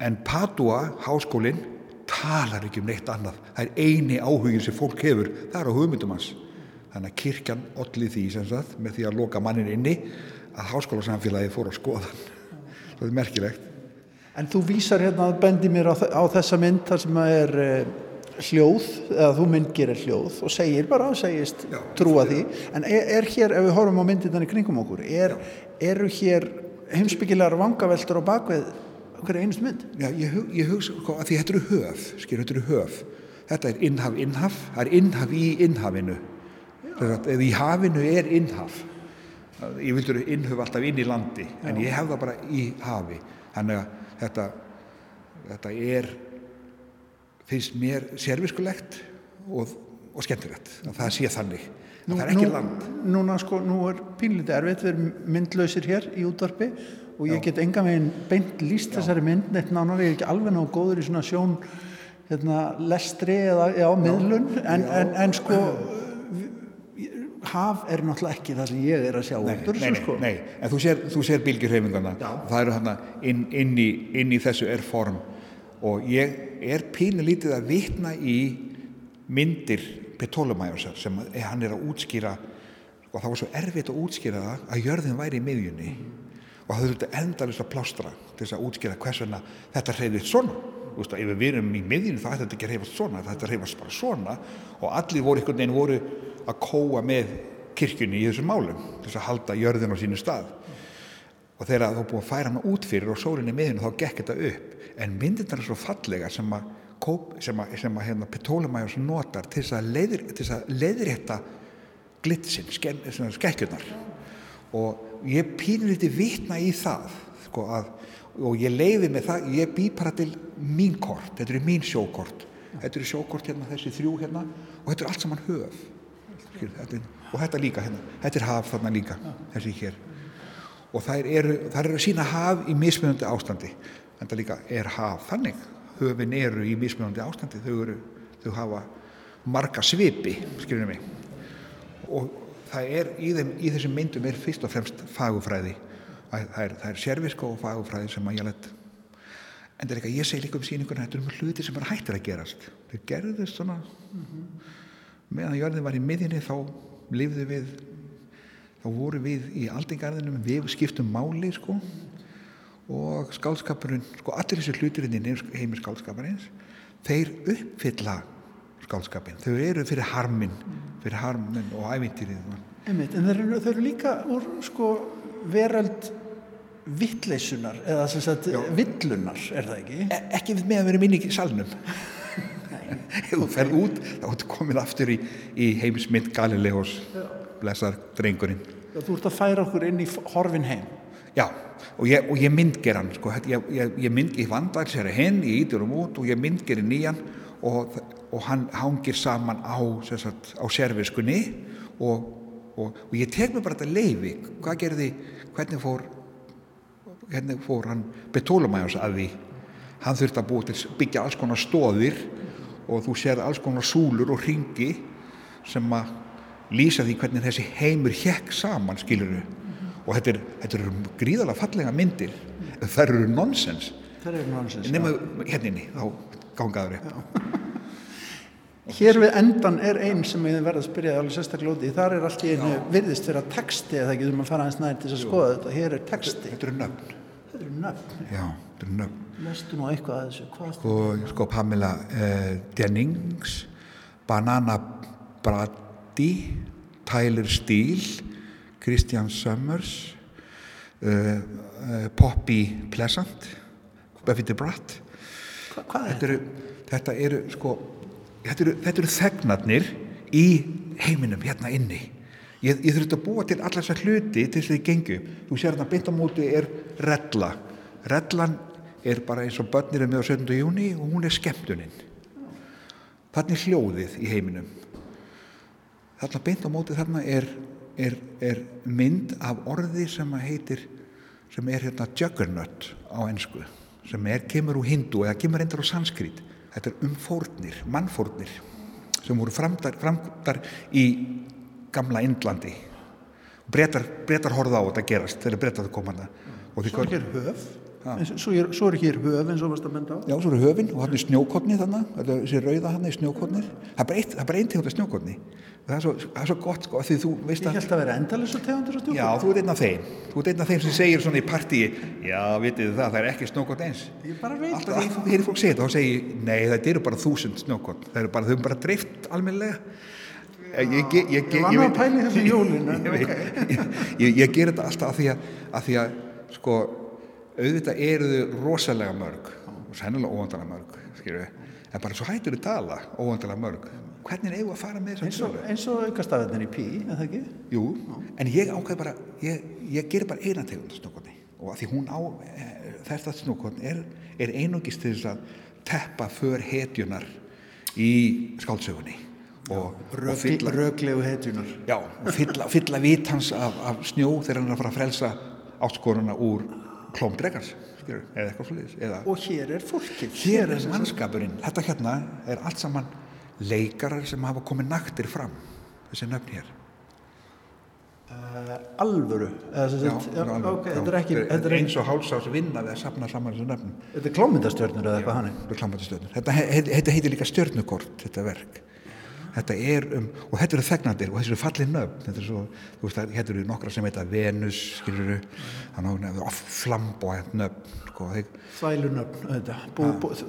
en Padua, háskólinn talar ekki um neitt annað. Það er eini áhugin sem fólk hefur. Það er á hugmyndum hans. Þannig að kirkjan allir því sagt, með því að loka mannin inni að háskólasamfélagi fór að skoða það er merkilegt. En þú vísar hérna að bendi mér á, á þessa mynd þar sem að er eh, hljóð, eða þú myndgir er hljóð og segir bara, segist Já, trúa því. En er, er hér, ef við horfum á myndirna í kringum okkur, er, eru hér heimsbyggilegar vangaveltur á bakveð hverja einust mynd? Já, ég, ég hugsa sko, að því þetta eru höf, skilur, þetta eru höf. Þetta er innhaf, innhaf, það er innhaf í innhafinu. Eða í hafinu er innhaf. Ég vildur innhaf alltaf inn í landi, Já. en ég hef það bara í hafi. Þannig að þetta, þetta er, finnst mér serviskulegt og, og skemmtilegt. Það sé þannig. Nú, það er ekki nú, land. Núna sko, nú er pínlítið erfitt, við erum myndlausir hér í útvarpi og ég get enga veginn beint líst þessari mynd neitt nánar, ég er ekki alveg ná góður í svona sjón hérna, lestri eða já, miðlun. En, en, en sko (clears throat) haf er náttúrulega ekki það sem ég er að sjá nei, út úr þessu sko. Nei, en þú sér, sér bylgjurhefingarna það eru hann inn, inn, í, inn í þessu er form. Og ég er pínu lítið að vitna í myndir Petólumæjusar sem hann er að útskýra. Og það var svo erfitt að útskýra það að jörðin væri í miðjunni. Mm og það þurfti endalist að plástra til þess að útskýra hvers vegna þetta hreyðist svona. Ef við erum í miðjunu það ætti þetta ekki að hreyfast svona, þetta hreyfast bara svona. Og allir voru einhvern veginn voru að kóa með kirkjunni í þessum málum til þess að halda jörðin á sínu stað. Og þegar þú búið að færa hana út fyrir og sólinni miðjunu þá gekk þetta upp. En myndirna er svo fallega sem að, sem að, sem að hérna, Petólumæjus notar til þess að leiðrétta glitsin, skekkjurnar og ég pínur liti vitna í það sko, að, og ég leiði með það ég bý bara til mín kort þetta eru mín sjókort. Þetta eru sjókort hérna, þessi þrjú hérna og þetta er allt saman höf. Skil, þetta, og þetta líka hérna, þetta er haf þarna líka þessi hér. Og þær eru, þær eru sína haf í mismunandi ástandi. En þetta líka er haf þannig höfin eru í mismunandi ástandi þau, eru, þau hafa marga svipi skiljum mig. Og það er í, þeim, í þessum myndum er fyrst og fremst fagufræði það er, er sérviska og fagufræði sem að ég let en það er eitthvað, ég segi líka um síninguna þetta er um hluti sem bara hættir að gerast. Þau gerðist svona mm -hmm. meðan jörðin var í miðjunni þá lifðu við þá voru við í aldingarðinum við skiptum máli sko. Og skálskapurinn, sko allir þessi hlutir inn í heimi skálskaparins þeir uppfylla skálskapin þau eru fyrir harmin fyrir harmin og ævintýrið en þau eru, eru líka úr sko veröld vittleisunar eða sem sagt villunar er það ekki? E ekki með að vera minni í salnum. (laughs) Ef þú ferð út þá ertu komin aftur í, í heimismynd Galileos blessar drengurinn. Já, þú ert að færa okkur inn í horfin heim. Já, og ég, ég myndger hann sko, ég, ég, ég vandar sér henn, ég ítur um út og ég myndger nýjan og og hann hangir saman á, sagt, á serviskunni og, og, og ég tek mér bara þetta leiði hvað gerði, hvernig fór hvernig fór hann betólumæjans að því? Hann þurfti að búið til byggja alls konar stóðir og þú sér alls konar súlur og ringi sem að lýsa því hvernig þessi heimur hekk saman skiluru og þetta er, þetta er gríðalega fallega myndir. Nonsens. Það eru nonsens nema henninni þá gangaður upp Hér við endan er einn sem við verðum að spyrja alveg sérstaklega úti, þar er allt í einu virðist fyrir að texti eða ekki, þú maður fara aðeins næri til að skoða þetta, hér er texti. Þetta eru nöfn. Þetta eru nöfn. Já, þetta eru nöfn. Lestu nú eitthvað að þessu, hvað? Sko, sko Pamela uh, Dennings, Banana Brady, Tyler Steele, Christian Summers, uh, uh, Poppy Pleasant Buffy the Brat Hva, hvað er þetta? Eru, þetta eru sko þetta eru, eru þegnarnir í heiminum hérna inni. Ég, ég þurfti að búa til allar þessar hluti til þess að þið gengu þú sér hérna beint á móti er Redla Redlan er bara eins og börnir er með á 17. júni og hún er skemmtuninn þannig hljóðið í heiminum. Þarna beint á móti þarna er, er, er mynd af orði sem heitir sem er hérna juggernaut á ennsku sem er, kemur úr hindu eða kemur reyndar á sanskrit þetta er um fórnir, mannfórnir sem voru framdar, framdar í gamla Indlandi. Breytar, horða á þetta gerast þegar breytar það komanda Svo er hér höf svo er, svo er hér höf eins og varst að benda á. Já, svo er höfin og hann er snjókotni þannig þessi rauða hann er snjókotnir það er bara einn tegund af snjókotni það er svo, það er svo gott sko því þú veist að Ég held að vera endalisar tegundur af snjókotni Já, þú ert einn af þeim. Þú ert einn af þeim sem segir svona í partíi Já, vitið það, það er ekki snjókotn eins. Ég bara veit Alltaf því þú heyrir fólk segja þetta þá segir Nei, þetta eru bara þúsund snjókotn það eru bara, þau eru bara dreift almenlega Ég ger þetta alltaf að því að, að, því að sko, auðvitað eru þau rosalega mörg og sennilega óvandalega mörg skilur. en bara svo hættur þau tala óvandalega mörg hvernig er eigum að fara með þessum tölu eins og aukastafðin í pí, eða ekki? Jú, Ná. en ég ákveð bara ég ger bara eina tegund snókonni og að því hún á þetta snókonni er, er einungist til þess að teppa för hetjunar í skáldsögunni og, röglegu hetjunar já, og fylla, fylla vitans af, af snjó þegar hann er að fara að frelsa áskoruna úr klómdregars eða eitthvað svolítið og hér er fólkið. Hér er mannskapurinn. Þetta hérna er allt saman leikarar sem hafa komið naktir fram þessi nöfn hér. Uh, alvöru já, alvöru eins og hálsás vinna við að sapna saman þessu nöfn þetta er klómyndastjörnur eða eitthvað hann þetta heitir líka stjörnukort þetta verk þetta er um, og þetta eru þegnandir og þessu er fallið nöfn. Þetta er svo, þú veist, þetta eru nokkra sem heita Venus, skiluru þannig að flamboyant nöfn sko, þvælu nöfn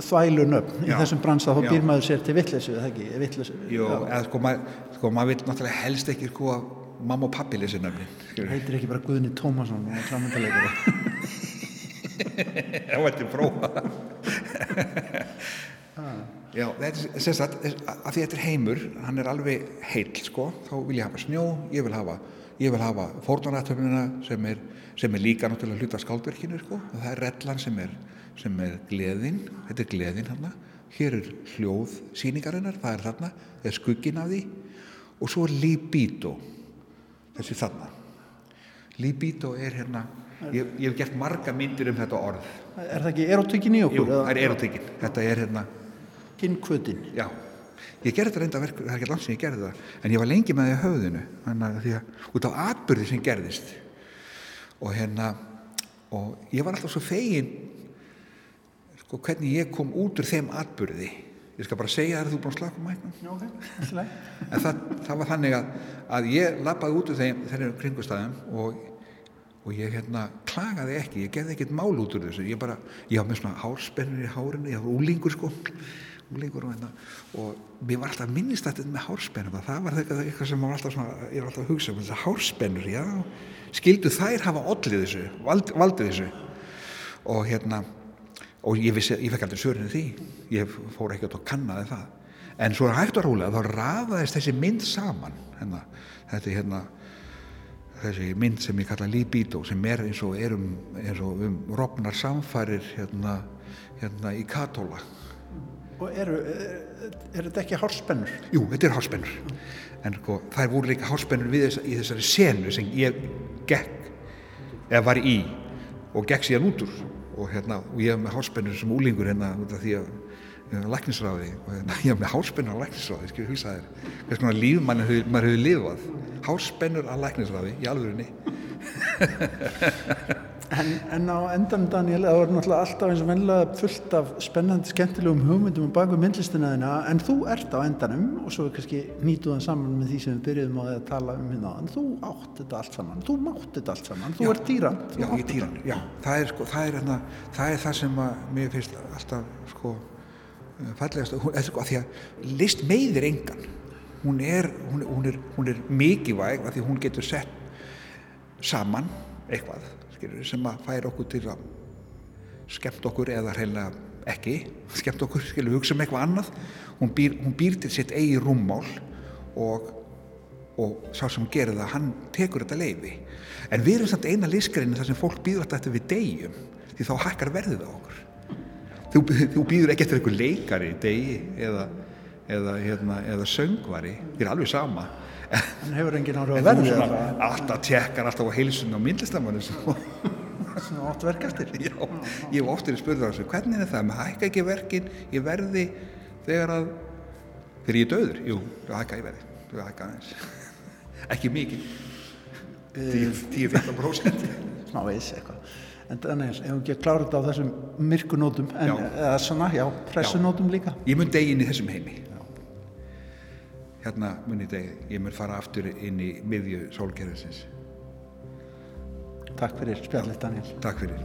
þvælu nöfn í þessum bransa þá býr maður sér til vittlesu eða ekki, Jó, eða sko, maður sko, mað vil náttúrulega helst ekki sko að mamma og pappi lesi nöfnin heitir ekki bara Guðni Tómasson og klámyndalegari það var (laughs) til prófa (laughs) Já, þetta er að því þetta er heimur, hann er alveg heil sko, þá vil ég hafa snjó, ég vil hafa, hafa fórnarnatöfnina sem, sem er líka náttúrulega hluta skáldverkinu sko, og það er rellan sem er, sem er gleðin, þetta er gleðin hann, hér er hljóð síningarinnar, það er þarna, það er skuggin af því og svo er libido, þessi þarna. Libido er hérna, ég, ég hef gert marga myndir um þetta orð. Er það ekki erotíkin í okkur? Jú, það er erotíkin, þetta er hérna, Kinnkvötin. Já, ég gerði þetta reynda verk, það er ekki langt sem ég gerði það, en ég var lengi með því að höfðinu, þannig að því að út á atbyrði sem gerðist og hérna, og ég var alltaf svo fegin, sko, hvernig ég kom út úr þeim atbyrði. Ég skal bara segja það að þú er búin að slaka mæknum. Já, ok, en það, það var þannig að, að ég lappaði út úr þeim, þeirri kringustæðum og og ég hérna klagaði ekki, ég gerði ekkert mál út úr þessu, ég bara, ég hafði með svona hárspennur í hárinu, ég hafði úlingur sko úlingur og hérna og mér var alltaf minnistættið með hárspennum það var eitthvað sem var alltaf svona ég var alltaf að hugsa um þess að hárspennur, já. Skildu þær hafa ollið þessu vald, valdið þessu? Og hérna og ég vissi, ég fekk aldrei sörinu því ég fór ekkert og kannaði það. En svo hægt og rólega þá rafaðist þessi mynd saman hérna, þetta er hérna þessi mynd sem ég kalla libido sem er eins og er um, um rofnar samfærir hérna, hérna í katóla og eru er, er þetta ekki hálspennur? Jú, þetta er hálspennur en sko, það voru líka hálspennur þess, í þessari senu sem ég gekk eða var í og gekk síðan út úr. Og, hérna, og ég hef með hálspennur sem úlingur hérna því að læknisráði. Og hérna, ég hef með hálspennur á læknisráði skilur hugsa þér, hvers konar líf maður hefur lifað. Hálspennur á læknisráði í alvörunni (laughs) en, en á endan Daniel það voru náttúrulega alltaf eins og vennilega fullt af spennandi, skemmtilegum hugmyndum og baku myndlistina þina, en þú ert á endanum og svo er kannski nýtuðan saman með því sem við byrjuðum á að tala um hérna en þú átt þetta allt saman, þú mátt þetta allt saman. Þú já, ert týran já, ég er týran, já, það er, sko, það, er, hérna, það er það sem að mér finnst alltaf sko fallegast, hún, sko, því að list meiðir engan. Hún er, hún, hún er, hún er mikið væg að því hún getur sett saman eitthvað skilur, sem að færa okkur til að skemmt okkur eða heila ekki skemmt okkur, (laughs) skilur, hugsa um eitthvað annað. Hún býr, hún býr til sitt eigi rúmmál og, og sá sem gerir það, hann tekur þetta leiði en við erum samt eina lískreinu þar sem fólk býður alltaf eftir við degjum því þá hækkar verðið á okkur. Þú, þú býður ekki eftir einhver leikari degi eða, eða, hérna, eða söngvari, þið er alveg sama en hefur engin ára að verði alltaf tjekkar alltaf á heilsun og myndlistamannu sem átt verk eftir? Já, ég hef oftir spurður á þessu hvernig er það, maður hækka ekki verkin ég verði þegar að þegar ég döður, jú, þú hækka ég verði þú hækka aðeins. (laughs) Ekki mikið. 10-15% (laughs) smá veis eitthvað. En þannig að hefum ekki að klára þetta á þessum myrkunótum en já. eða svona, já, pressunótum líka. Ég mun degin í þessum heimi. Hérna mun ég degi ég mun fara aftur inn í miðju sólgerðisins Takk fyrir spjallið Daniel. Takk fyrir.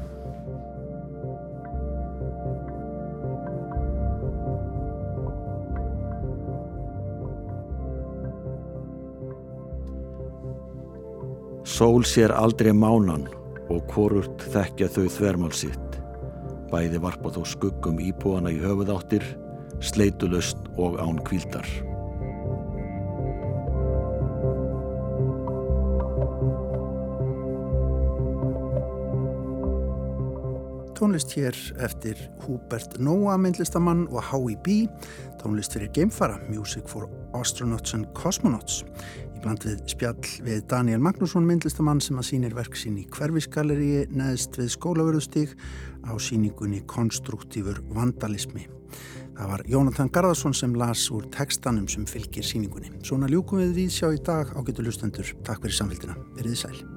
Sól sér aldrei mánan og korurt þekkja þau þvermál sitt. Bæði varpa þó skuggum íbúana í höfuðáttir, sleitulust og án kvíldar. Tónlist hér eftir Hubert Noah myndlistamann og H.E.B. tónlist fyrir geimfara Music for Astronauts and Cosmonauts í bland við spjall við Daniel Magnússon myndlistamann sem að sínir verk sín í hverfisgalleri neðst við skólaverðustík á síningunni Konstruktívur vandalismi. Það var Jónatan Garðarsson sem las úr tekstanum sem fylgir síningunni. Svona ljúkum við við sjá í dag á getur lustendur. Takk fyrir samfélgina. Verðið sæl.